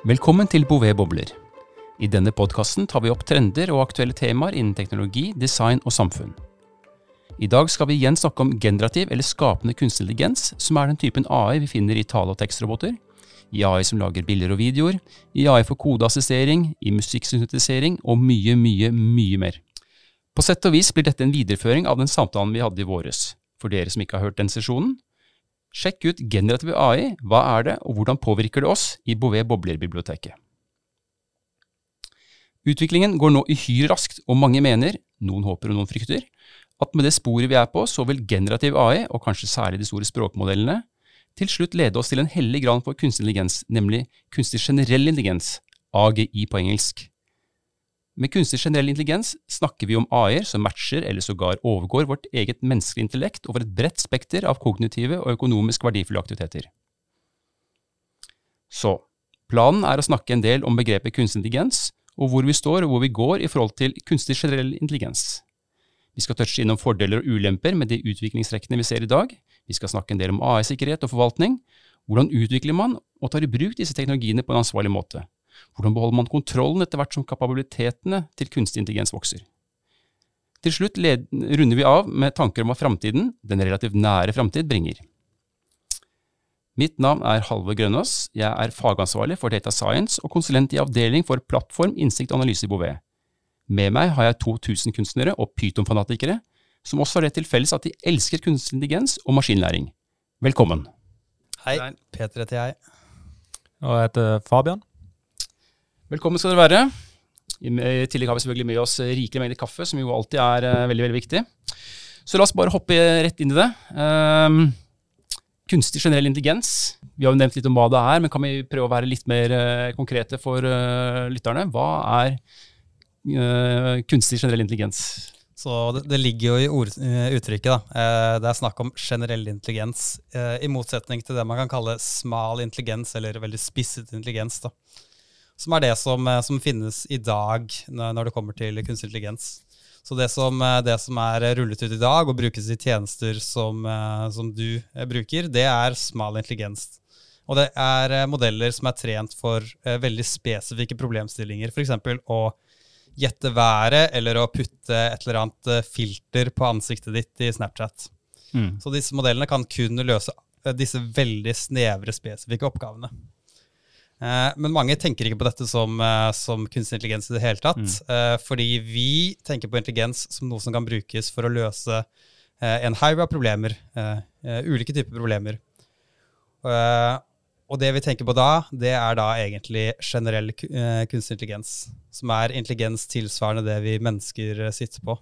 Velkommen til Bouvet Bobler. I denne podkasten tar vi opp trender og aktuelle temaer innen teknologi, design og samfunn. I dag skal vi igjen snakke om generativ eller skapende kunstig intelligens, som er den typen AI vi finner i tale- og tekstroboter, i AI som lager bilder og videoer, i AI for kodeassistering, i musikksyntetisering og mye, mye, mye mer. På sett og vis blir dette en videreføring av den samtalen vi hadde i våres. For dere som ikke har hørt den sesjonen, sjekk ut generativ AI, hva er det, og hvordan påvirker det oss i Bouvet Bobler-biblioteket. Utviklingen går nå uhyre raskt, og mange mener, noen håper og noen frykter, at med det sporet vi er på, så vil generativ AI, og kanskje særlig de store språkmodellene, til slutt lede oss til en hellig gran for kunstig intelligens, nemlig kunstig generell intelligens, AGI på engelsk. Med kunstig generell intelligens snakker vi om AI-er som matcher eller sågar overgår vårt eget menneskelige intellekt over et bredt spekter av kognitive og økonomisk verdifulle aktiviteter. Så, planen er å snakke en del om begrepet kunstig intelligens, og hvor vi står og hvor vi går i forhold til kunstig generell intelligens. Vi skal touche innom fordeler og ulemper med de utviklingstrekkene vi ser i dag. Vi skal snakke en del om AI-sikkerhet og forvaltning. Hvordan utvikler man og tar i bruk disse teknologiene på en ansvarlig måte? Hvordan beholder man kontrollen etter hvert som kapabilitetene til kunstig intelligens vokser? Til slutt runder vi av med tanker om hva framtiden, den relativt nære framtid, bringer. Mitt navn er Halve Grønås. Jeg er fagansvarlig for Data Science og konsulent i avdeling for plattform, innsikt og analyse i Bouvet. Med meg har jeg 2000 kunstnere og Python-fanatikere, som også har det til felles at de elsker kunstig intelligens og maskinlæring. Velkommen. Hei, Peter heter jeg. Og jeg heter Fabian. Velkommen skal dere være. I tillegg har vi selvfølgelig med oss rikelig mengde kaffe, som jo alltid er uh, veldig veldig viktig. Så la oss bare hoppe rett inn i det. Um, kunstig generell intelligens. Vi har jo nevnt litt om hva det er, men kan vi prøve å være litt mer uh, konkrete for uh, lytterne? Hva er kunstig generell intelligens? Så det, det, ligger jo i ord, uttrykket. da. det er snakk om generell intelligens, i motsetning til det man kan kalle smal intelligens, eller veldig spisset intelligens. da som er det som, eh, som finnes i dag når det kommer til kunstig intelligens. Så det som, eh, det som, er rullet ut i dag og brukes i tjenester som, eh, som, du bruker, det er smal intelligens. Og det er modeller som er trent for veldig spesifikke problemstillinger. F.eks. å gjette været eller å putte et eller annet filter på ansiktet ditt i Snapchat. Mm. Så disse modellene kan kun løse disse veldig snevre, spesifikke oppgavene. Eh, men mange tenker ikke på dette som, eh, som kunstig intelligens i det hele tatt. Mm. Eh, fordi vi tenker på intelligens som noe som kan brukes for å løse en haug av problemer. ulike typer problemer. og det vi tenker på da, det er da egentlig generell kunstig intelligens. Som er intelligens tilsvarende det vi mennesker sitter på.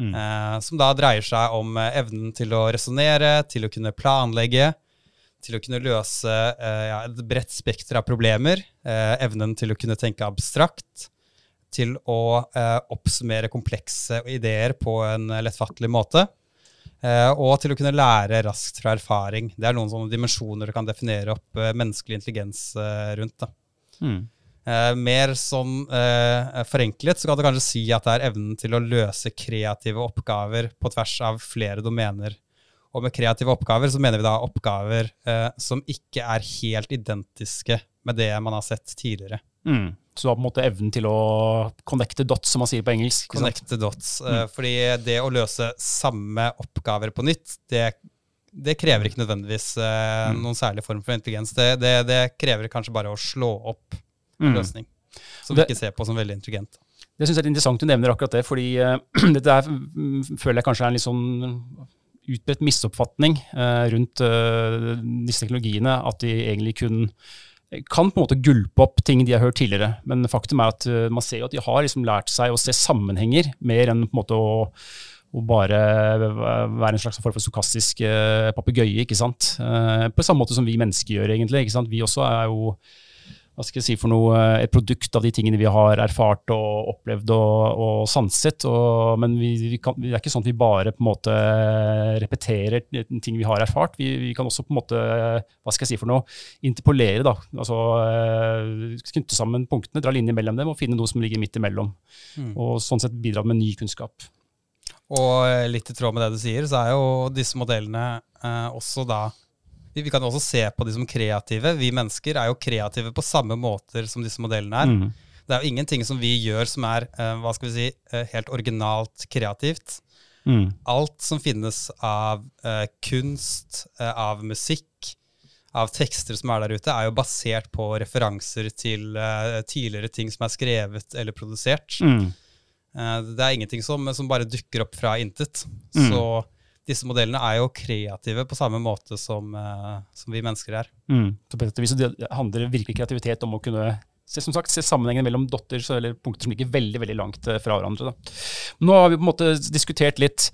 Mm. som da dreier seg om evnen til å resonnere, til å kunne planlegge til å kunne løse eh, ja, et bredt spekter av problemer. Eh, evnen til å kunne tenke abstrakt. Til å eh, oppsummere komplekse ideer på en lettfattelig måte. og til å kunne lære raskt fra erfaring. Det er noen sånne dimensjoner du kan definere opp menneskelig intelligens rundt. Mm. mer sånn forenklet så kan du kanskje si at det er evnen til å løse kreative oppgaver på tvers av flere domener og med kreative oppgaver så mener vi da oppgaver eh, som ikke er helt identiske med det man har sett tidligere. Mm. Så du har på en måte evnen til å connecte dots, som man sier på engelsk? Connecte dots. Eh, mm. fordi det å løse samme oppgaver på nytt, det, det krever ikke nødvendigvis eh, mm. noen særlig form for intelligens. Det, det, det, krever kanskje bare å slå opp en mm. løsning som vi ikke ser på som veldig intelligent. Det syns jeg er interessant du nevner akkurat det, fordi uh, dette er, mm, føler jeg kanskje er en litt sånn utbredt misoppfatning eh, rundt eh, disse teknologiene, at de egentlig kun kan på en måte gulpe opp ting de har hørt tidligere. Men faktum er at uh, man ser jo at de har liksom lært seg å se sammenhenger, mer enn på en måte å, å bare være en slags form for stokastisk papegøye. på samme måte som vi mennesker gjør, egentlig. Vi også er jo hva skal jeg si for noe, eh, et produkt av de tingene vi har erfart og opplevd og, og sanset. Og, men vi, vi, kan, det er ikke sånn at vi bare på en måte repeterer ting vi har erfart. Vi, vi, kan også på en måte hva skal jeg si for noe, interpolere. da, altså eh, Knytte sammen punktene, dra linjer mellom dem og finne noe som ligger midt imellom. Mm. Og sånn sett bidra med ny kunnskap. Og litt i tråd med det du sier, så er jo disse modellene eh, også da vi, vi kan også se på de som kreative. Vi mennesker er jo kreative på samme måter som disse modellene er. Mm. Det er jo ingenting som vi gjør som er uh, hva skal vi si, uh, helt originalt kreativt. Mm. Alt som finnes av uh, kunst, av musikk, av tekster som er der ute, er jo basert på referanser til tidligere ting som er skrevet eller produsert. Mm. Det er ingenting som, som bare dukker opp fra intet. Mm. Så disse modellene er jo kreative på samme måte som, eh, som vi mennesker er. Mm. Så på viset det handler virkelig kreativitet om å kunne se, som sagt, se sammenhengen mellom dotter eller punkter som ligger veldig veldig langt eh, fra hverandre. Da. Nå har vi på en måte diskutert litt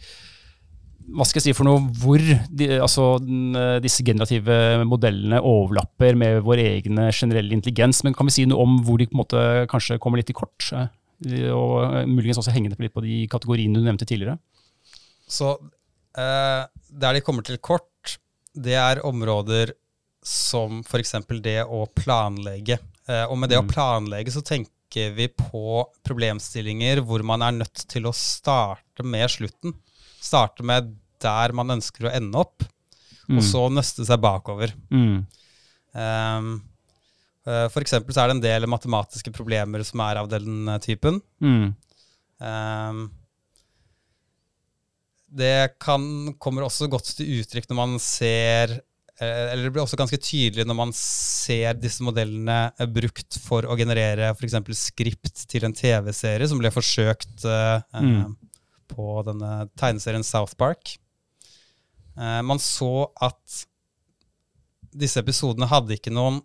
hva skal jeg si for noe, hvor de, altså, eh, disse generative modellene overlapper med vår egen generelle intelligens. Men kan vi si noe om hvor de på en måte kanskje kommer litt i kort? Og muligens også hengende på litt på de kategoriene du nevnte tidligere? Så der de kommer til kort, det er områder som f.eks. det å planlegge. Eh, og med det å Mm. planlegge så tenker vi på problemstillinger hvor man er nødt til å starte med slutten. Starte med der man ønsker å ende opp, Mm. og så nøste seg bakover. Mm. Um, eh, for eksempel så er det en del matematiske problemer som er av den eh, typen. Mm. Ehm, det kan, kommer også godt til uttrykk når man ser eh, Eller det blir også ganske tydelig når man ser disse modellene eh, brukt for å generere f.eks. skript til en TV-serie som ble forsøkt eh, eh, Mm. på denne tegneserien South Park. Eh, man så at disse episodene hadde ikke noen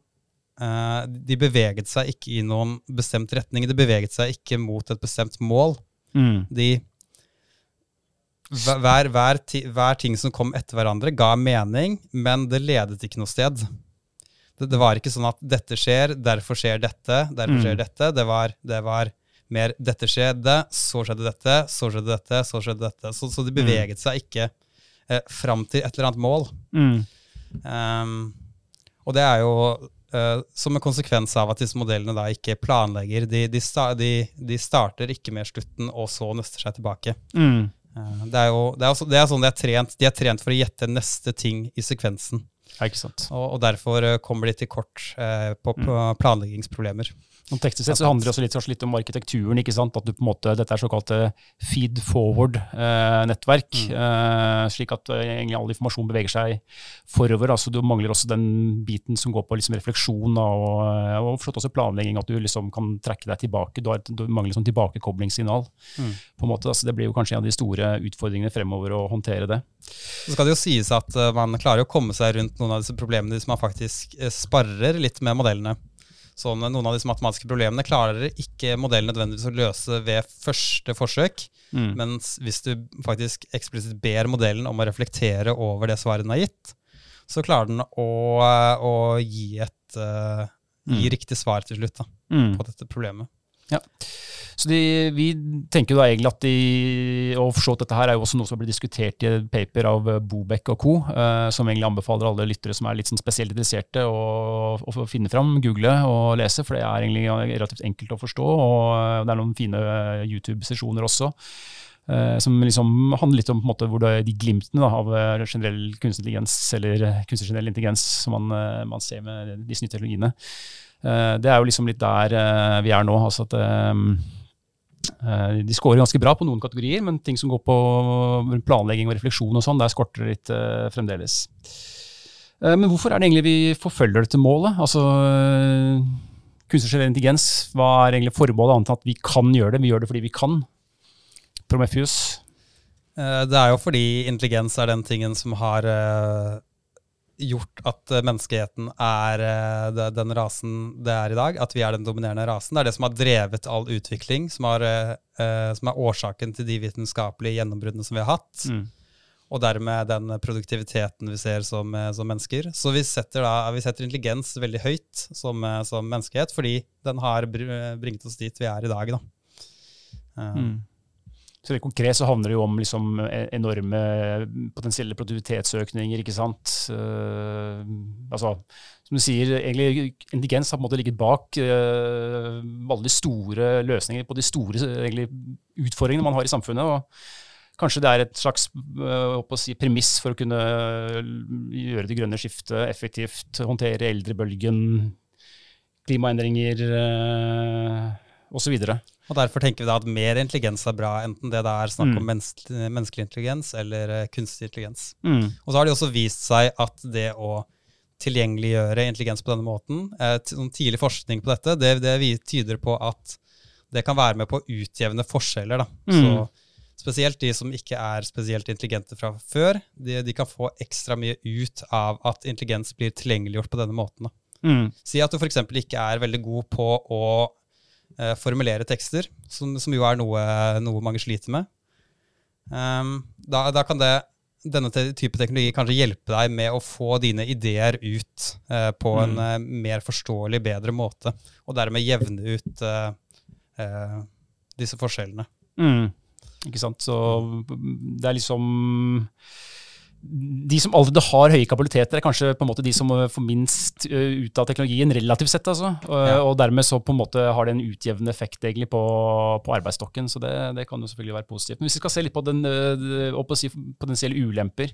eh, De beveget seg ikke i noen bestemt retning. De beveget seg ikke mot et bestemt mål. Mm. De hver, hver, hver ting som kom etter hverandre, ga mening, men det ledet ikke noe sted. Det, det var ikke sånn at dette skjer, derfor skjer dette, derfor Mm. skjer dette. Det var, det var mer dette skjedde, så skjedde dette, så skjedde dette, så skjedde dette. Så, så de beveget seg ikke eh, fram til et eller annet mål. Mm. Um, og det er jo eh, som en konsekvens av at disse modellene da ikke planlegger. De, de, sta, de, de starter ikke med slutten, og så nøster seg tilbake. Mm. Eh, det, er jo, det, er også, det er sånn de er trent. De er trent for å gjette neste ting i sekvensen. Og, og derfor eh, kommer de til kort eh, på Mm. planleggingsproblemer. Og teknisk sett så handler det også litt, kanskje litt om arkitekturen. ikke sant? At du på en måte, Dette er såkalte feed forward-nettverk. eh, slik at eh, egentlig all informasjon beveger seg forover. altså Du mangler også den biten som går på liksom refleksjon og, eh, og forstått også planlegging. At du liksom kan trekke deg tilbake. Du, har, du mangler sånn tilbakekoblingssignal. Mm. på en måte, altså Det blir jo kanskje en av de store utfordringene fremover å håndtere det. Så skal det jo sies at eh, man klarer å komme seg rundt noen av disse problemene hvis man faktisk eh, sparrer litt med modellene. Sånn, noen av disse matematiske problemene klarer ikke modellen nødvendigvis å løse ved første forsøk. Mm. Mens hvis du faktisk eksplisitt ber modellen om å reflektere over det svaret den har gitt, så klarer den å, å gi et uh, gi Mm. riktig svar til slutt da, Mm. på dette problemet. Så de, vi tenker da egentlig at de, og for så dette her er jo også noe som blitt diskutert i et paper av eh, Bobek og co., eh, som egentlig anbefaler alle lyttere som er litt sånn spesielt interesserte å, å finne fram, google og lese, for det er egentlig relativt enkelt å forstå, og eh, det er noen fine eh, YouTube-sesjoner også. eh, Som liksom handler litt om på en måte, hvor det er de glimtene da, av generell kunstig intelligens, eller kunstig generell intelligens, som man, man ser med disse nye teknologiene. Det er jo liksom litt der vi er nå. altså at De scorer ganske bra på noen kategorier, men ting som går på planlegging og refleksjon og sånn, der skorter det litt eh, fremdeles. Eh, men hvorfor er det egentlig vi forfølger dette målet? Altså, eh, Kunstig intelligens, hva er egentlig formålet annet enn at vi kan gjøre det? Vi gjør det fordi vi kan. Prometheus. Eh, Det er jo fordi intelligens er den tingen som har eh, gjort at eh, menneskeheten er eh, den rasen det er i dag. At vi er den dominerende rasen. Det er det som har drevet all utvikling, som, har, eh, som er årsaken til de vitenskapelige gjennombruddene som vi har hatt. Mm. Og dermed den produktiviteten vi ser som, som mennesker. Så vi setter, da, vi setter intelligens veldig høyt som, som menneskehet, fordi den har br- bringet oss dit vi er i dag. Da. Mm. Så det konkret så handler det jo om liksom e- enorme potensielle produktivitetsøkninger, ikke sant. Uh, altså, som du sier, egentlig intelligens har på en måte ligget bak uh, alle de store løsninger på de store egentlig, utfordringene man har i samfunnet. og Kanskje det er et slags uh, si, premiss for å kunne gjøre det grønne skiftet effektivt, håndtere eldrebølgen, klimaendringer osv. Og Derfor tenker vi da at mer intelligens er bra, enten det er snakk om mm. menneskelig, menneskelig intelligens eller uh, kunstig intelligens. Mm. Og så har det også vist seg at det å tilgjengeliggjøre intelligens på denne måten, eh, sånn tidlig forskning på dette, det, det tyder på at det kan være med på å utjevne forskjeller. Mm. Så spesielt de som ikke er spesielt intelligente fra før, de, de, kan få ekstra mye ut av at intelligens blir tilgjengeliggjort på denne måten. Mm. Si at du f.eks. ikke er veldig god på å eh, formulere tekster, som, som, jo er noe, noe mange sliter med. Um, da, da, kan det, denne type teknologi kanskje hjelpe deg med å få dine ideer ut eh, på mm. en eh, mer forståelig, bedre måte, og dermed jevne ut eh, eh, disse forskjellene. Mm. Ikke sant. Så det er liksom de som allerede har høye kapabiliteter, er kanskje på en måte de som får minst eh, ut av teknologien, relativt sett. altså. Og, ja. og dermed så på en måte har det en utjevnende effekt egentlig på, på arbeidsstokken. Så det, det, kan jo selvfølgelig være positivt. Men hvis vi skal se litt på den eh, si, potensielle ulemper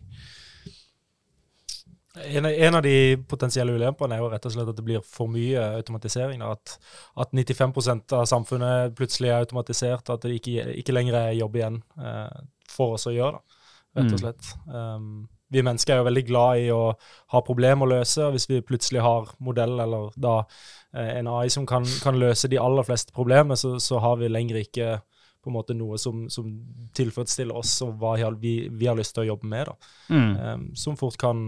en, en, av de potensielle ulempene er jo rett og slett at det blir for mye automatisering. At, at 95% av samfunnet plutselig er automatisert, at det ikke, ikke lenger er jobb igjen eh, for oss å gjøre. det rett og mm. slett. Um, vi mennesker er jo veldig glad i å ha problemer å løse. og Hvis vi plutselig har modell eller da eh, en AI som kan, kan, løse de aller fleste problemer, så, så, har vi lenger ikke på en måte noe som, som tilfredsstiller oss og hva vi, vi, har lyst til å jobbe med. da. Mm. Um, som fort kan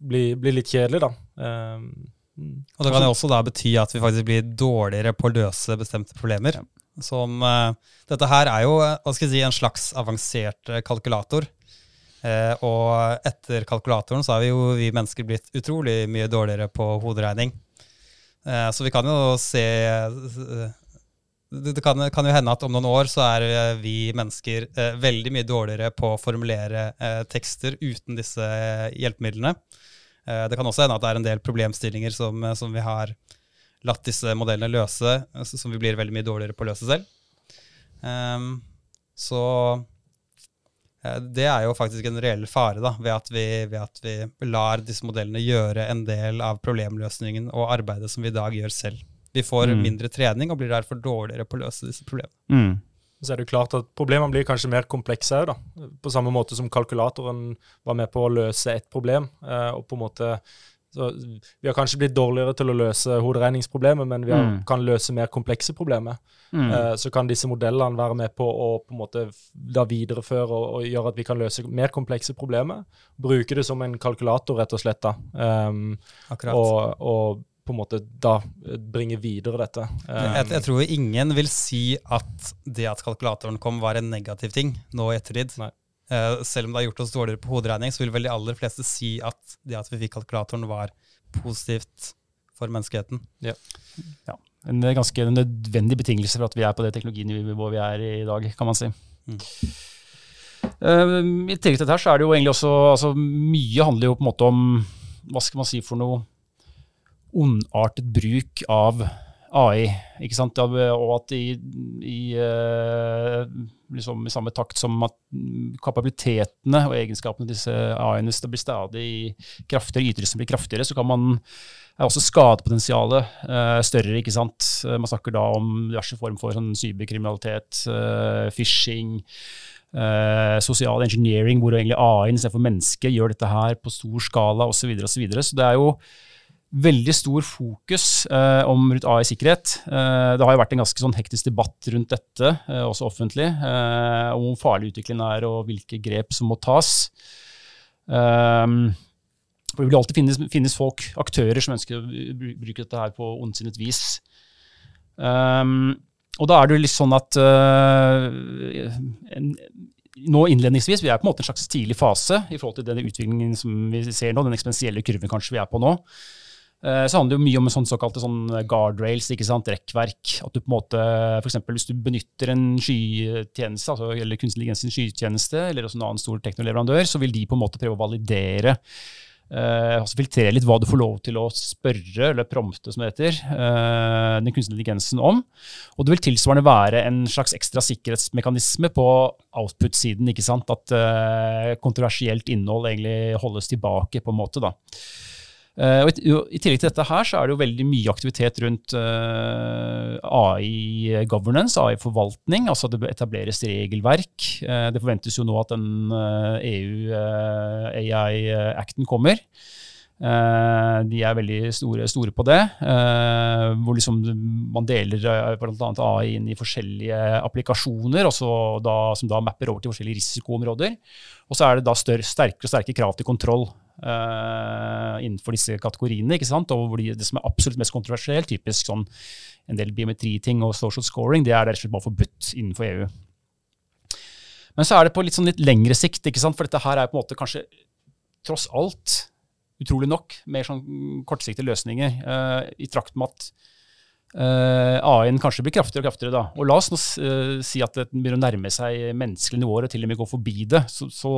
bli, bli litt kjedelig, da. Um, og Det kan jo også da bety at vi faktisk blir dårligere på å løse bestemte problemer. Som, uh, dette her er jo jeg si, en slags avansert kalkulator. Eh, og etter kalkulatoren så har vi jo vi mennesker blitt utrolig mye dårligere på hoderegning. Eh, så vi kan jo se Det kan, kan, jo hende at om noen år så er vi mennesker eh, veldig mye dårligere på å formulere eh, tekster uten disse hjelpemidlene. Eh, det kan også hende at det er en del problemstillinger som, som vi har latt disse modellene løse, som vi blir veldig mye dårligere på å løse selv. Um, så Eh, det er jo faktisk en reell fare, da, ved at, vi, ved at, vi, lar disse modellene gjøre en del av problemløsningen og arbeidet som vi i dag gjør selv. Vi får mm. mindre trening og blir derfor dårligere på å løse disse problemene. Mm. Så er det klart at Problemene blir kanskje mer komplekse òg, på samme måte som kalkulatoren var med på å løse et problem. Eh, og på en måte så vi har kanskje blitt dårligere til å løse hoderegningsproblemet, men vi har, mm. kan løse mer komplekse problemer. Mm. Uh, så kan disse modellene være med på å på en måte da videreføre og, og, gjøre at vi kan løse mer komplekse problemer. Bruke det som en kalkulator, rett og slett. da. Um, og, og, på en måte da bringe videre dette. Um, jeg, jeg, tror ingen vil si at det at kalkulatoren kom, var en negativ ting nå i ettertid. Nei. Uh, selv om det har gjort oss dårligere på hoderegning, så vil vel de aller fleste si at det at vi fikk kalkulatoren, var positivt for menneskeheten. Ja. ja. En ganske nødvendig betingelse for at vi er på det teknologinivået vi er i dag, kan man si. Mm. Uh, I tillegg til dette så er det jo egentlig også altså, Mye handler jo på en måte om hva skal man si for noe ondartet bruk av AI. ikke sant? Og at i, i, eh, liksom, i samme takt som at kapabilitetene og egenskapene til disse AI-ene blir stadig kraftigere, ytelsen blir kraftigere, så kan man er også skadepotensialet eh, større. ikke sant? Man snakker da om diverse form for sånn cyberkriminalitet, eh, phishing, eh, sosial engineering, hvor egentlig AI-en istedenfor mennesket gjør dette her på stor skala osv. Så, videre, og så, videre. så det er jo veldig stor fokus eh, om rundt AI-sikkerhet. Eh, det har jo vært en ganske sånn hektisk debatt rundt dette, eh, også offentlig, eh, om hvor farlig utviklingen er og hvilke grep som må tas. for det vil alltid finnes, finnes, folk, aktører, som ønsker å bruke dette her på ondsinnet vis. Um, og da er det jo litt sånn at en, nå innledningsvis, Vi er på en måte en slags tidlig fase i forhold til den utviklingen som vi ser nå, den eksponentielle kurven kanskje vi er på nå. Eh, så handler det jo mye om sånn såkalte sånn guardrails, ikke sant, rekkverk. At du på en måte, for eksempel, Hvis du benytter en skytjeneste, altså, eller kunstig intelligens skytjeneste, eller også en annen stor teknoleverandør, så vil de på en måte prøve å validere Uh, altså filtrere litt hva du får lov til å spørre, eller prompte, som det heter, uh, den kunstige intelligensen om. Og det vil tilsvarende være en slags ekstra sikkerhetsmekanisme på output-siden. ikke sant? At uh, kontroversielt innhold egentlig holdes tilbake, på en måte. da. Uh, og i, i, tillegg til dette her, så er det jo veldig mye aktivitet rundt eh, AI governance, AI-forvaltning. Altså det etableres regelverk. Uh, det forventes jo nå at den EU AI-acten kommer. De er veldig store, store på det. hvor liksom man deler bl.a. AI inn i forskjellige applikasjoner, da, som da mapper over til forskjellige risikoområder. Og så er det da større, sterkere og sterkere krav til kontroll uh, innenfor disse kategoriene. ikke sant? Og de, det som er absolutt mest kontroversielt, typisk sånn en del biometriting og social scoring, det er rett og slett bare forbudt innenfor EU. Men så er det på litt, sånn litt lengre sikt, ikke sant? for dette her er på en måte kanskje tross alt, utrolig nok, mer sånn kortsiktige løsninger. Uh, I trakt med at uh, AI-en kanskje blir kraftigere og kraftigere. da. Og La oss nå uh, si at den begynner å nærme seg menneskelige nivåer og til og med gå forbi det. Så, så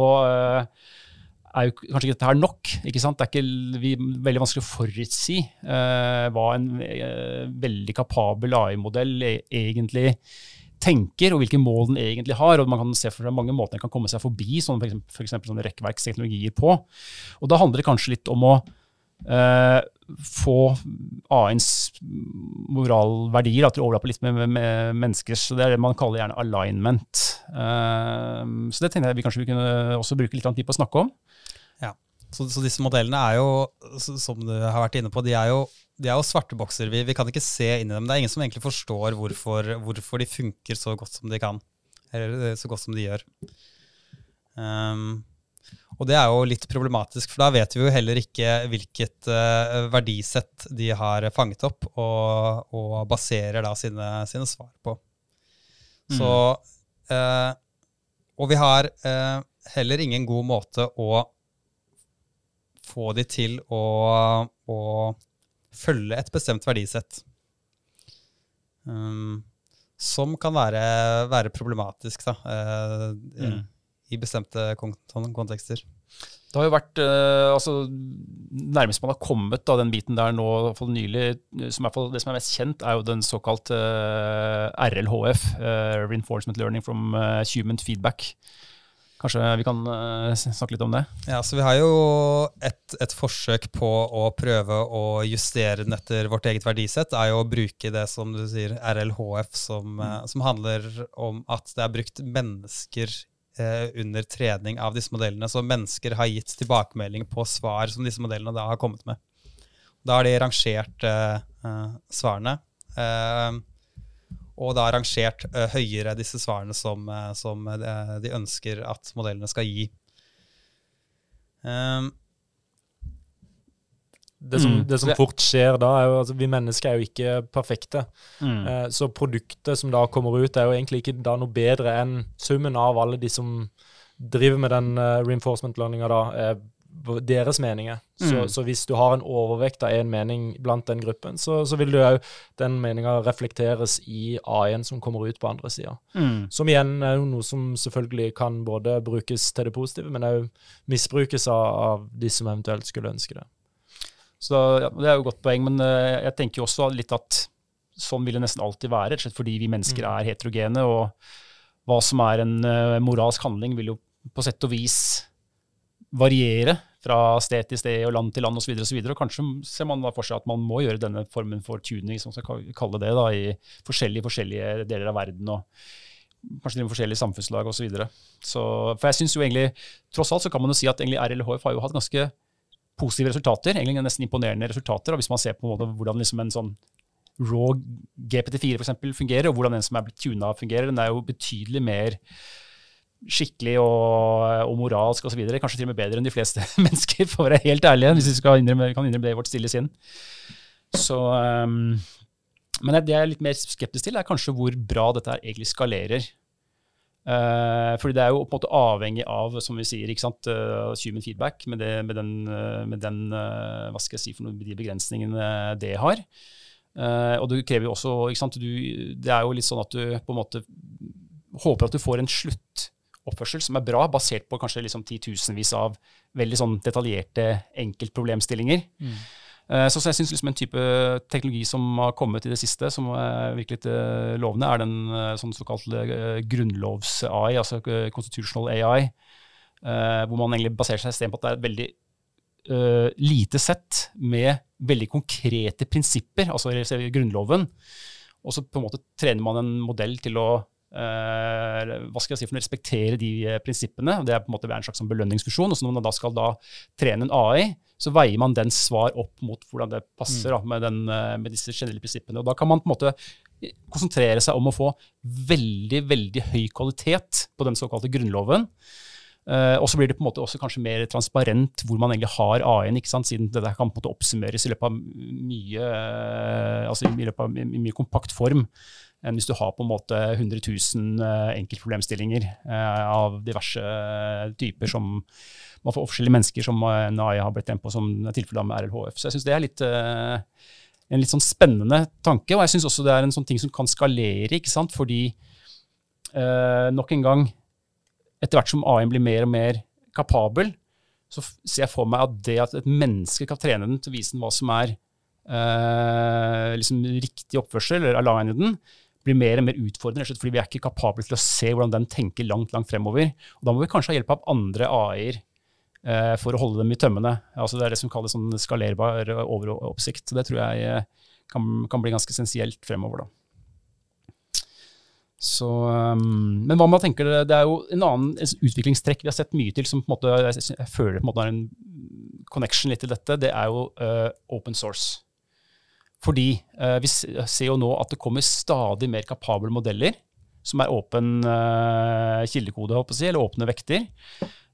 er jo kanskje ikke dette her nok. ikke sant? Det er ikke vi, veldig vanskelig å forutsi hva en veldig kapabel AI-modell e egentlig tenker, og hvilke mål den egentlig har. og Man kan se for seg mange måter den kan komme seg forbi sånn for eksempel, sånne rekkverksteknologier på. Og Da handler det kanskje litt om å uh, få AI-ens moralverdier til å overlappe litt med, med, med menneskers. så Det er det man kaller gjerne alignment. så det tenkte jeg vi kanskje vi kunne også bruke litt tid på å snakke om. Så, så, disse modellene er jo, som du har vært inne på, de er jo, de er jo svarte bokser. Vi, vi, kan ikke se inn i dem. Det er ingen som egentlig forstår hvorfor, hvorfor de funker så godt som de kan. Eller eh, så godt som de gjør. Um, og det er jo litt problematisk, for da vet vi jo heller ikke hvilket uh, verdisett de har fanget opp, og, og baserer da sine, sine, svar på. Mm. Så uh, Og vi har uh, heller ingen god måte å få de til å, å følge et bestemt verdisett. Um, som kan være, være problematisk da, uh, mm. i bestemte kontekster. Det har jo vært uh, altså, Nærmest man har kommet da, den biten der nå, for nylig, som er, det som er mest kjent, er jo den såkalte uh, RLHF, Reinforcement Learning from Human Feedback. Kanskje vi kan uh, snakke litt om det? Ja, så Vi har jo et, et, forsøk på å prøve å justere den etter vårt eget verdisett. er jo å bruke det som du sier, RLHF, som, uh, som handler om at det er brukt mennesker uh, under trening av disse modellene. Så mennesker har gitt tilbakemelding på svar som disse modellene da har kommet med. Da har de rangert svarene. Uh, og da rangert uh, høyere disse svarene som, uh, som uh, de ønsker at modellene skal gi. Um, det som, mm. det som, fort skjer da, er jo at altså, vi mennesker er jo ikke perfekte. Mm. så produktet som da kommer ut, er jo egentlig ikke da noe bedre enn summen av alle de som driver med den reinforcement-lønninga, da, deres meninger. Mm. Så, så, hvis du har en overvekt av én mening blant den gruppen, så, så vil òg den meninga reflekteres i A1 som kommer ut på andre sida. Mm. Som igjen er jo noe som selvfølgelig kan både brukes til det positive, men òg misbrukes av, av, de som eventuelt skulle ønske det. Så ja, Det er jo et godt poeng, men uh, jeg tenker jo også litt at sånn vil det nesten alltid være, rett og slett fordi vi mennesker mm. er heterogene. og hva som er en uh, moralsk handling, vil jo på sett og vis variere fra sted til sted og land til land osv. Og, så videre, og kanskje ser man da for seg at man må gjøre denne formen for tuning, som man skal kalle det, da, i forskjellige, forskjellige deler av verden. og kanskje til forskjellige samfunnslag osv. For jeg synes jo egentlig, tross alt så kan man jo si at RLHF har jo hatt ganske positive resultater, egentlig nesten imponerende resultater. og Hvis man ser på en måte hvordan liksom en sånn raw GPT4 for eksempel, fungerer, og hvordan den som er blitt tuna fungerer, den er jo betydelig mer skikkelig og, og moralsk osv. Kanskje til og med bedre enn de fleste mennesker, for å være helt ærlig, hvis vi innrømme, kan innrømme det i vårt stille sinn. Så, um, men det jeg er litt mer skeptisk til, er kanskje hvor bra dette her egentlig skalerer. Uh, fordi det er jo på en måte avhengig av som vi sier, ikke sant, uh, human feedback med, det, med den, uh, med den hva skal jeg si for noe, de begrensningene det har. og det krever jo også ikke sant, du, Det er jo litt sånn at du på en måte håper at du får en slutt oppførsel som er bra, basert på kanskje liksom titusenvis av veldig sånn detaljerte enkeltproblemstillinger. Mm. Uh, så, så, jeg syns liksom en type teknologi som har kommet i det siste, som er virkelig litt uh, lovende, er den uh, sånn såkalt grunnlovs-AI, altså constitutional AI, hvor man egentlig baserer seg på at det er et veldig lite sett med veldig konkrete prinsipper, altså Grunnloven. Og så på en måte trener man en modell til å Uh, hva skal jeg si for å respektere de uh, prinsippene. Det er på en måte en slags belønningsfusjon. og så Når man da skal da trene en AI, så veier man den svar opp mot hvordan det passer mm. da, med, den, uh, med, disse generelle prinsippene. og Da kan man på en måte konsentrere seg om å få veldig veldig høy kvalitet på den såkalte grunnloven. Uh, og så blir det på en måte også kanskje mer transparent hvor man egentlig har AI-en, ikke sant? siden det kan på en måte oppsummeres i løpet av mye, uh, altså i løpet av mye, mye kompakt form enn hvis du har på en måte 100 000 uh, enkeltproblemstillinger uh, av diverse typer som man får forskjellige mennesker som en AI har blitt trent på, som er tilfellet med RLHF. Så jeg syns det er litt, en litt sånn spennende tanke, og jeg syns også det er en sånn ting som kan skalere, ikke sant, fordi nok en gang etter hvert som AI-en blir mer og mer kapabel, så ser jeg for meg at det at et menneske kan trene den til å vise den hva som er eh, liksom riktig oppførsel, eller aligne den, blir mer og mer utfordrende, fordi vi er ikke kapable til å se hvordan den tenker langt langt fremover. Og Da må vi kanskje ha hjelp av andre AI-er eh, for å holde dem i tømmene. Altså det er det som kalles sånn skalerbar overoppsikt. Det tror jeg eh, kan, kan bli ganske essensielt fremover. da. Så, um, men hva man tenker, det er jo en annen utviklingstrekk vi har sett mye til, som på en måte, jeg føler på en måte har en connection litt til dette, det er jo uh, open source. Fordi uh, vi ser jo nå at det kommer stadig mer kapable modeller som er åpen uh, kildekode, si, eller åpne vekter.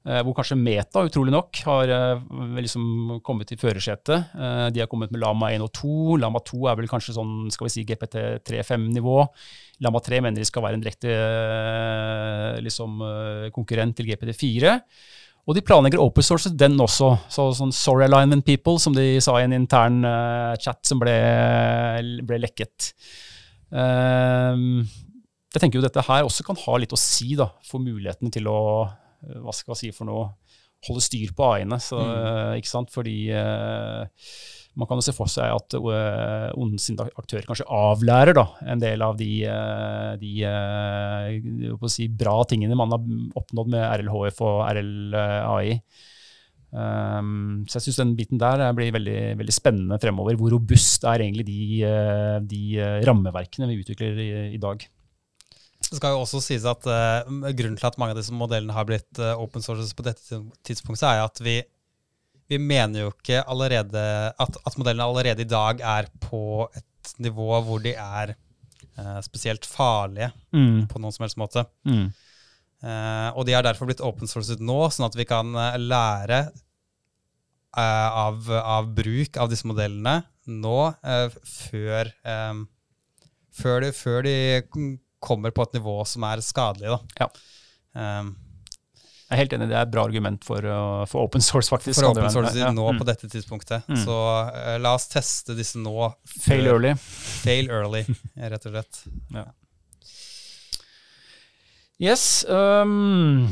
Eh, hvor kanskje Meta, utrolig nok, har eh, liksom kommet i førersetet. Eh, de har kommet med Lama 1 og 2. Lama 2 er vel kanskje sånn skal vi si, GPT 3-5-nivå. Lama 3 mener de skal være en direkte liksom, konkurrent til GPT 4. Og de planlegger open source den også. Så, sånn Sorry Alignment People, som de sa i en intern uh, chat som ble, ble lekket. Uh, jeg tenker jo dette her også kan ha litt å si da, for mulighetene til å hva skal jeg si for noe, holde styr på AI-ene. Mm. Eh, ikke sant? Fordi uh, man kan jo se for seg at uh, ondsinnede aktører kanskje avlærer da, en del av de, uh, de uh, si, bra tingene man har oppnådd med RLHF og RLAI. Um, så jeg syns den biten der blir veldig, veldig, spennende fremover. Hvor robust er egentlig de, de rammeverkene vi utvikler i, i dag. Det skal jo også sies at uh, Grunnen til at mange av disse modellene har blitt uh, open sources på dette tidspunktet, er at vi, vi mener jo ikke allerede at, at, modellene allerede i dag er på et nivå hvor de er uh, spesielt farlige mm. på noen som helst måte. Mm. og de har derfor blitt open sourced nå, sånn at vi kan lære av, av, bruk av disse modellene nå før, før, de, før de kommer på et nivå som er skadelig. Da. Ja. Um, jeg er helt enig, det er et bra argument for, uh, for open source, faktisk. For open source ja. nå mm. på dette tidspunktet. Mm. Så uh, la oss teste disse nå. Fail før, early. Fail early, rett og slett. Ja. Yes. Um,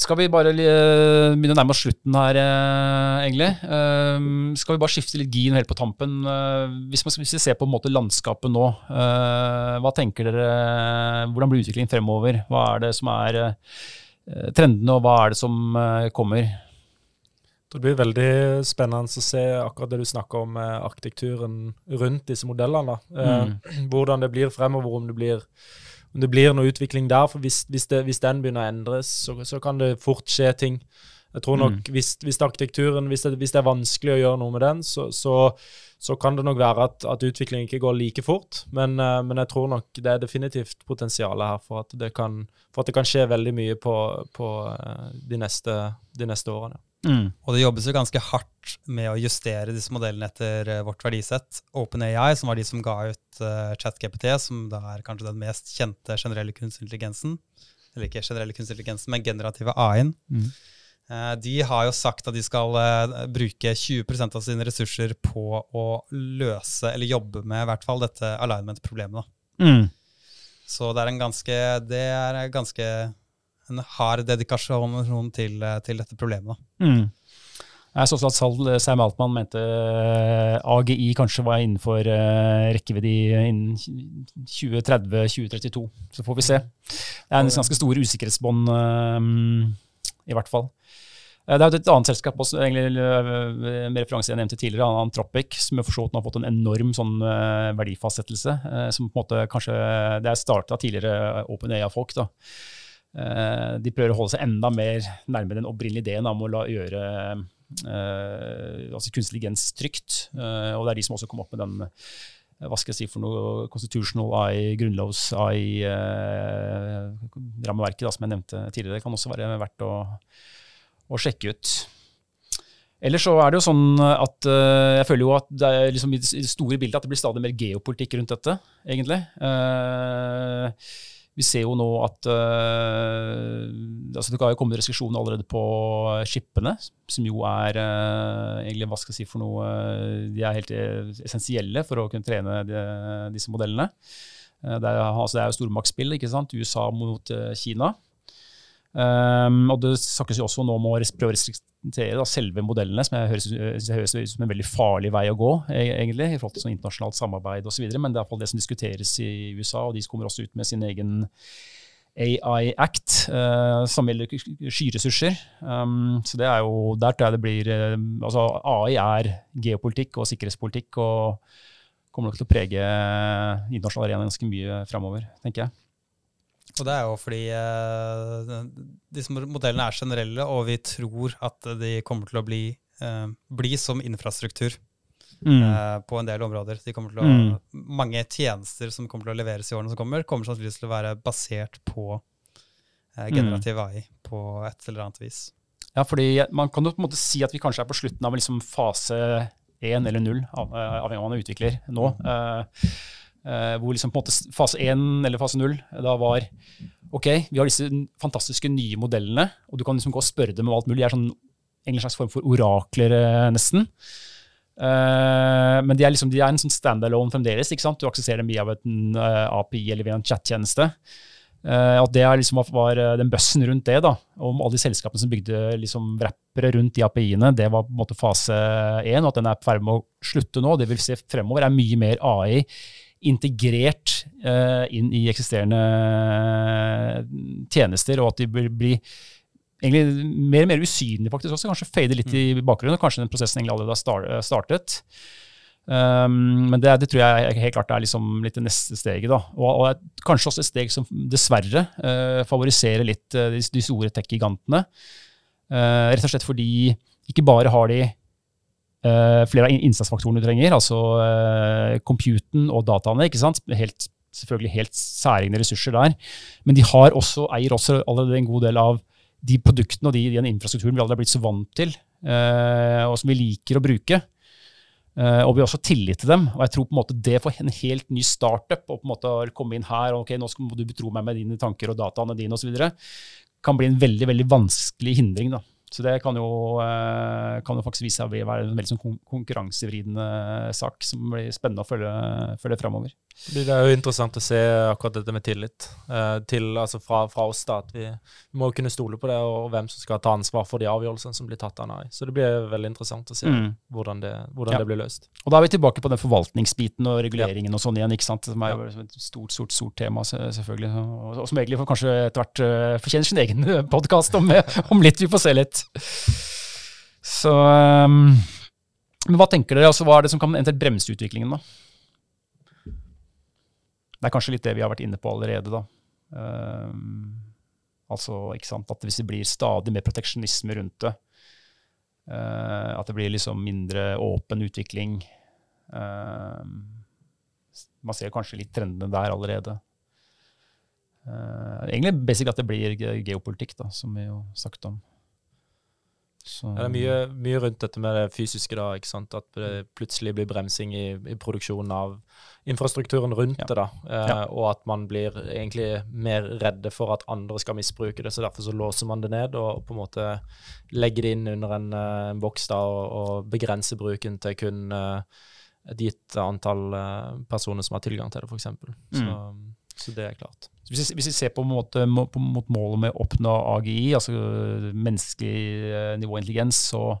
skal vi bare eh, begynne å nærme oss slutten her, eh, egentlig? Eh, skal vi bare skifte litt gin helt på tampen? Hvis, man, hvis vi ser på en måte landskapet nå, hva tenker dere? Hvordan blir utviklingen fremover? Hva er det som er trendene, og hva er det som kommer? Det blir veldig spennende å se akkurat det du snakker om, arkitekturen rundt disse modellene. Mm. Hvordan det blir fremover, om det blir om det blir noe utvikling der. for Hvis, hvis, det, hvis den begynner å endres, så, så, kan det fort skje ting. Jeg tror nok mm. hvis, hvis, arkitekturen, hvis det, hvis det, er vanskelig å gjøre noe med den, så, så, så kan det nok være at, at utviklingen ikke går like fort. Men, uh, men, jeg tror nok det er definitivt potensial her for at det kan, at det kan skje veldig mye på, på uh, de, neste, de neste årene. Mm. Og det jobbes jo ganske hardt med å justere disse modellene etter uh, vårt verdisett. OpenAI, som var de som ga ut uh, ChatGPT, som da er kanskje den mest kjente generelle kunstig intelligensen. Eller ikke generelle kunstig intelligensen, men generative AI-en. Mm. Uh, de har jo sagt at de skal bruke 20% av sine ressurser på å løse, eller jobbe med i hvert fall dette alignment-problemet. Mm. Så det er en ganske, det er ganske en hard dedikasjon til, til dette problemet. Mm. Jeg så at Sam Altmann mente eh, AGI kanskje var innenfor uh, rekkevidde innen 2030-2032. Så får vi se. Det er en ganske stor usikkerhetsbånd, i hvert fall. Det er et annet selskap også, egentlig, med referanse jeg nevnte tidligere, Antropic, som for så vidt har fått en enorm sånn, verdifastsettelse. som på en måte kanskje, Det er starta tidligere OpenAI-folk. da. De prøver å holde seg enda mer nærme den opprinnelige ideen om å la gjøre Uh, altså kunstig intelligens trygt. Uh, og det er de som også kom opp med den hva skal jeg si for noe constitutional AI, grunnlovs AI, rammeverket som jeg nevnte tidligere. Det kan også være verdt å, å sjekke ut. Ellers så er det jo sånn at jeg føler jo at det er liksom i det store bildet at det blir stadig mer geopolitikk rundt dette, egentlig. Vi ser jo nå at uh, altså Det har jo kommet restriksjoner allerede på skippene, som jo er uh, egentlig, hva skal jeg si for noe, de er helt essensielle for å kunne trene de, disse modellene. Det, er, altså det er jo stormaktsspill, ikke sant? USA mot Kina. Um, og det snakkes jo også nå om å prøve å restriktere da, selve modellene, som høres, høres ut som en veldig farlig vei å gå, e, egentlig, i forhold til sånn internasjonalt samarbeid osv. Men det er iallfall det som diskuteres i USA, og de kommer også ut med sin egen AI Act, uh, som gjelder skyressurser. Um, så det er jo, der tror jeg det blir uh, altså AI er geopolitikk og sikkerhetspolitikk, og kommer nok til å prege internasjonal arena ganske mye framover, tenker jeg. Og det er jo fordi uh, disse modellene er generelle, og vi tror at de kommer til å bli, uh, bli som infrastruktur mm. uh, på en del områder. De til å, mm. Mange tjenester som kommer til å leveres i årene som kommer, kommer sannsynligvis til å være basert på generativ mm. AI på et eller annet vis. Ja, fordi man kan jo på en måte si at vi kanskje er på slutten av liksom fase én eller null, avhengig av hva man utvikler nå. Uh, hvor liksom på en måte fase 1 eller fase 0 da var OK, vi har disse fantastiske nye modellene, og du kan liksom gå og spørre dem om alt mulig. De er sånn, en slags form for orakler, eh, nesten. Men de er, liksom, de er en sånn standalone fremdeles. ikke sant? Du aksesserer dem via en API eller via en chattjeneste. Uh, at det liksom var den bøssen rundt det, da, om alle de selskapene som bygde liksom rappere rundt de API-ene, det var på en måte fase én, og at den er i ferd med å slutte nå. Det vil si fremover er mye mer AI integrert uh, inn i eksisterende tjenester, og at de blir, blir egentlig mer og mer usynlige faktisk også. Kanskje fader litt i mm. bakgrunnen, og kanskje den prosessen egentlig allerede har startet. Um, men det, det, tror jeg helt klart er liksom litt det neste steget. da, Og, og kanskje også et steg som dessverre uh, favoriserer litt uh, de, de, store tech-gigantene. Uh, rett og slett fordi ikke bare har de flere av innsatsfaktorene du trenger, altså uh, computen og dataene. ikke sant? Helt, selvfølgelig helt særegne ressurser der. Men de har også, eier også allerede en god del av de produktene og de, den infrastrukturen vi aldri er blitt så vant til, uh, og som vi liker å bruke. Og vi har også tillit til dem. Og jeg tror på en måte det for en helt ny startup å på en måte komme inn her og ok, nå skal du betro meg med dine tanker og dataene dine osv., kan bli en veldig veldig vanskelig hindring. da. Så det kan jo, eh, kan jo faktisk vise seg å være en veldig sånn konkurransevridende sak som blir spennende å følge, følge fremover. Det er jo interessant å se akkurat dette med tillit eh, til, altså fra, fra, oss. da, at vi, må må kunne stole på det, og hvem som skal ta ansvar for de avgjørelsene som blir tatt av NAI. Så det blir veldig interessant å se mm. hvordan, det, hvordan ja. det, blir løst. Og Da er vi tilbake på den forvaltningsbiten og reguleringen ja. og sånn igjen, ikke sant? som er jo et stort, stort, stort tema, selvfølgelig. Og, og som egentlig kanskje etter hvert uh, fortjener sin egen podkast om, om litt. Vi får se litt. Så um, Men hva tenker dere? Altså, hva er det som kan eventuelt bremse utviklingen, da? Det er kanskje litt det vi har vært inne på allerede, da. Um, altså, ikke sant, at hvis det blir stadig mer proteksjonisme rundt det, uh, at det blir liksom mindre åpen utvikling uh, Man ser kanskje litt trendene der allerede. Uh, egentlig basic at det blir geopolitikk, da, som vi jo snakket om. Så. Ja, det er mye, mye, rundt dette med det fysiske, da. ikke sant? At det plutselig blir bremsing i, i produksjonen av infrastrukturen rundt ja. det. da, eh, ja. Og at man blir egentlig mer redde for at andre skal misbruke det. så Derfor så låser man det ned og på en måte legger det inn under en, eh, en boks da, og, og begrenser bruken til kun eh, et gitt antall eh, personer som har tilgang til det, f.eks. Mm. Så Så det er klart. Hvis vi, ser på, måte, på, mot målet med å oppnå AGI, altså menneskelig eh, nivå intelligens, så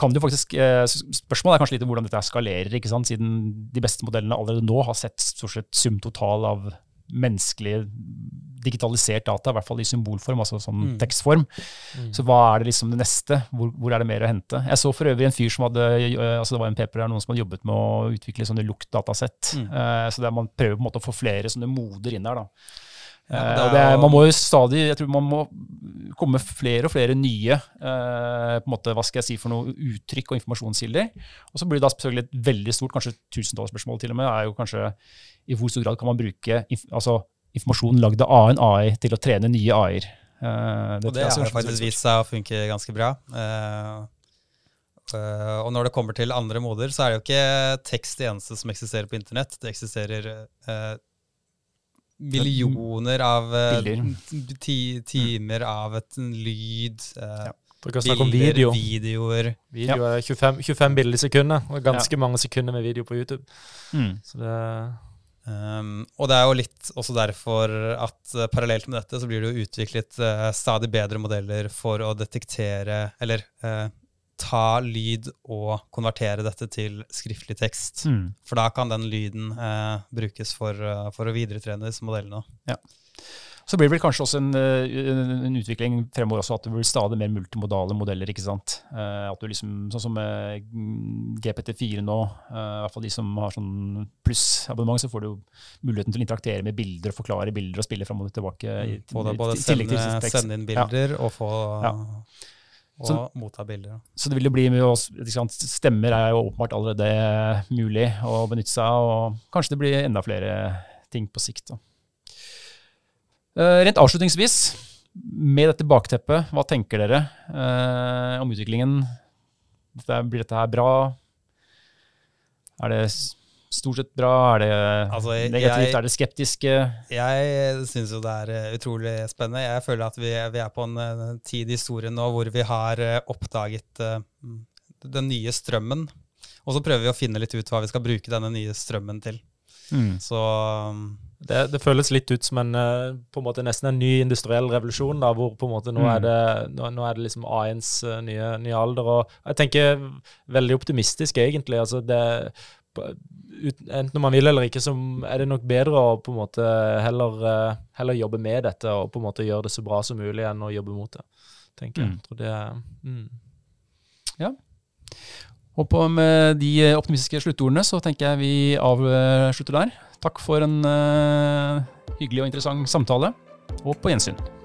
kan det jo faktisk eh, Spørsmålet er kanskje litt hvordan dette skalerer, ikke sant? siden de beste modellene allerede nå har sett stort sett sum total av menneskelig digitalisert data, i hvert fall i symbolform, altså sånn mm. tekstform. Mm. Så hva er det liksom det neste? Hvor, hvor, er det mer å hente? Jeg så for øvrig en fyr som hadde altså det var en paper der noen som hadde jobbet med å utvikle sånne luktdatasett. Mm. Uh, så man prøver på en måte å få flere sånne moder inn der. da. Ja, eh, det er, man må jo stadig, jeg tror man må komme flere og flere nye eh, på en måte, hva skal jeg si for noe uttrykk og informasjonskilder. Og så blir det da selvfølgelig et veldig stort, kanskje tusentallsspørsmål til og med, er jo kanskje i hvor stor grad kan man bruke altså, informasjon lagd av annen AI til å trene nye AI-er. Eh, det og det har faktisk vist seg å funke ganske bra. Eh, Uh, og når det kommer til andre moder, så er det jo ikke tekst det eneste som eksisterer på internett. Det eksisterer uh, millioner av uh, ti, timer av et lyd. Uh, ja. Bilder, video. videoer. Video er 25, 25 bilder i sekundet, og ganske ja. mange sekunder med video på YouTube. Mm. Det, um, og det er jo litt også derfor at uh, parallelt med dette så blir det jo utviklet stadig bedre modeller for å detektere, eller ta lyd og konvertere dette til skriftlig tekst. Mm. For da kan den lyden eh, brukes for, uh, for, å videretrene disse modellene. Ja. Så blir det vel kanskje også en, eh, en, utvikling fremover også at det blir stadig mer multimodale modeller. ikke sant? Uh, at du liksom, Sånn som med GPT4 nå, i hvert fall de som har sånn plussabonnement, så får du muligheten til å interaktere med bilder og forklare bilder og spille fram og tilbake. I, mm. både, både sende, sende, inn bilder ja. og få ja og så, motta bilder. Så det vil jo bli med oss, Stemmer er jo åpenbart allerede mulig å benytte seg av, og kanskje det blir enda flere ting på sikt. Da. Uh, rent avslutningsvis, med dette bakteppet, hva tenker dere uh, om utviklingen? Dette, blir dette her bra? Er det stort sett bra? Er det altså, negativt? Jeg, er det skeptiske? Jeg syns jo det er eh, utrolig spennende. Jeg føler at vi, vi er på en, en tid i historien nå hvor vi har eh, oppdaget uh, den nye strømmen. Og så prøver vi å finne litt ut hva vi skal bruke denne nye strømmen til. Mm. Så um, det, det, føles litt ut som en, på en måte nesten en ny industriell revolusjon, da, hvor på en måte nå, mm. er, det, nå, nå er det liksom A1s nye, nye, alder. og Jeg tenker veldig optimistisk, egentlig. altså det enten man vil eller ikke, så er det nok bedre å på en måte heller, eh, heller, jobbe med dette og på en måte gjøre det så bra som mulig enn å jobbe mot det. tenker jeg. Mm. Det, mm. Ja. Og på med de optimistiske sluttordene så tenker jeg vi avslutter der. Takk for en uh, hyggelig og interessant samtale, og på gjensyn.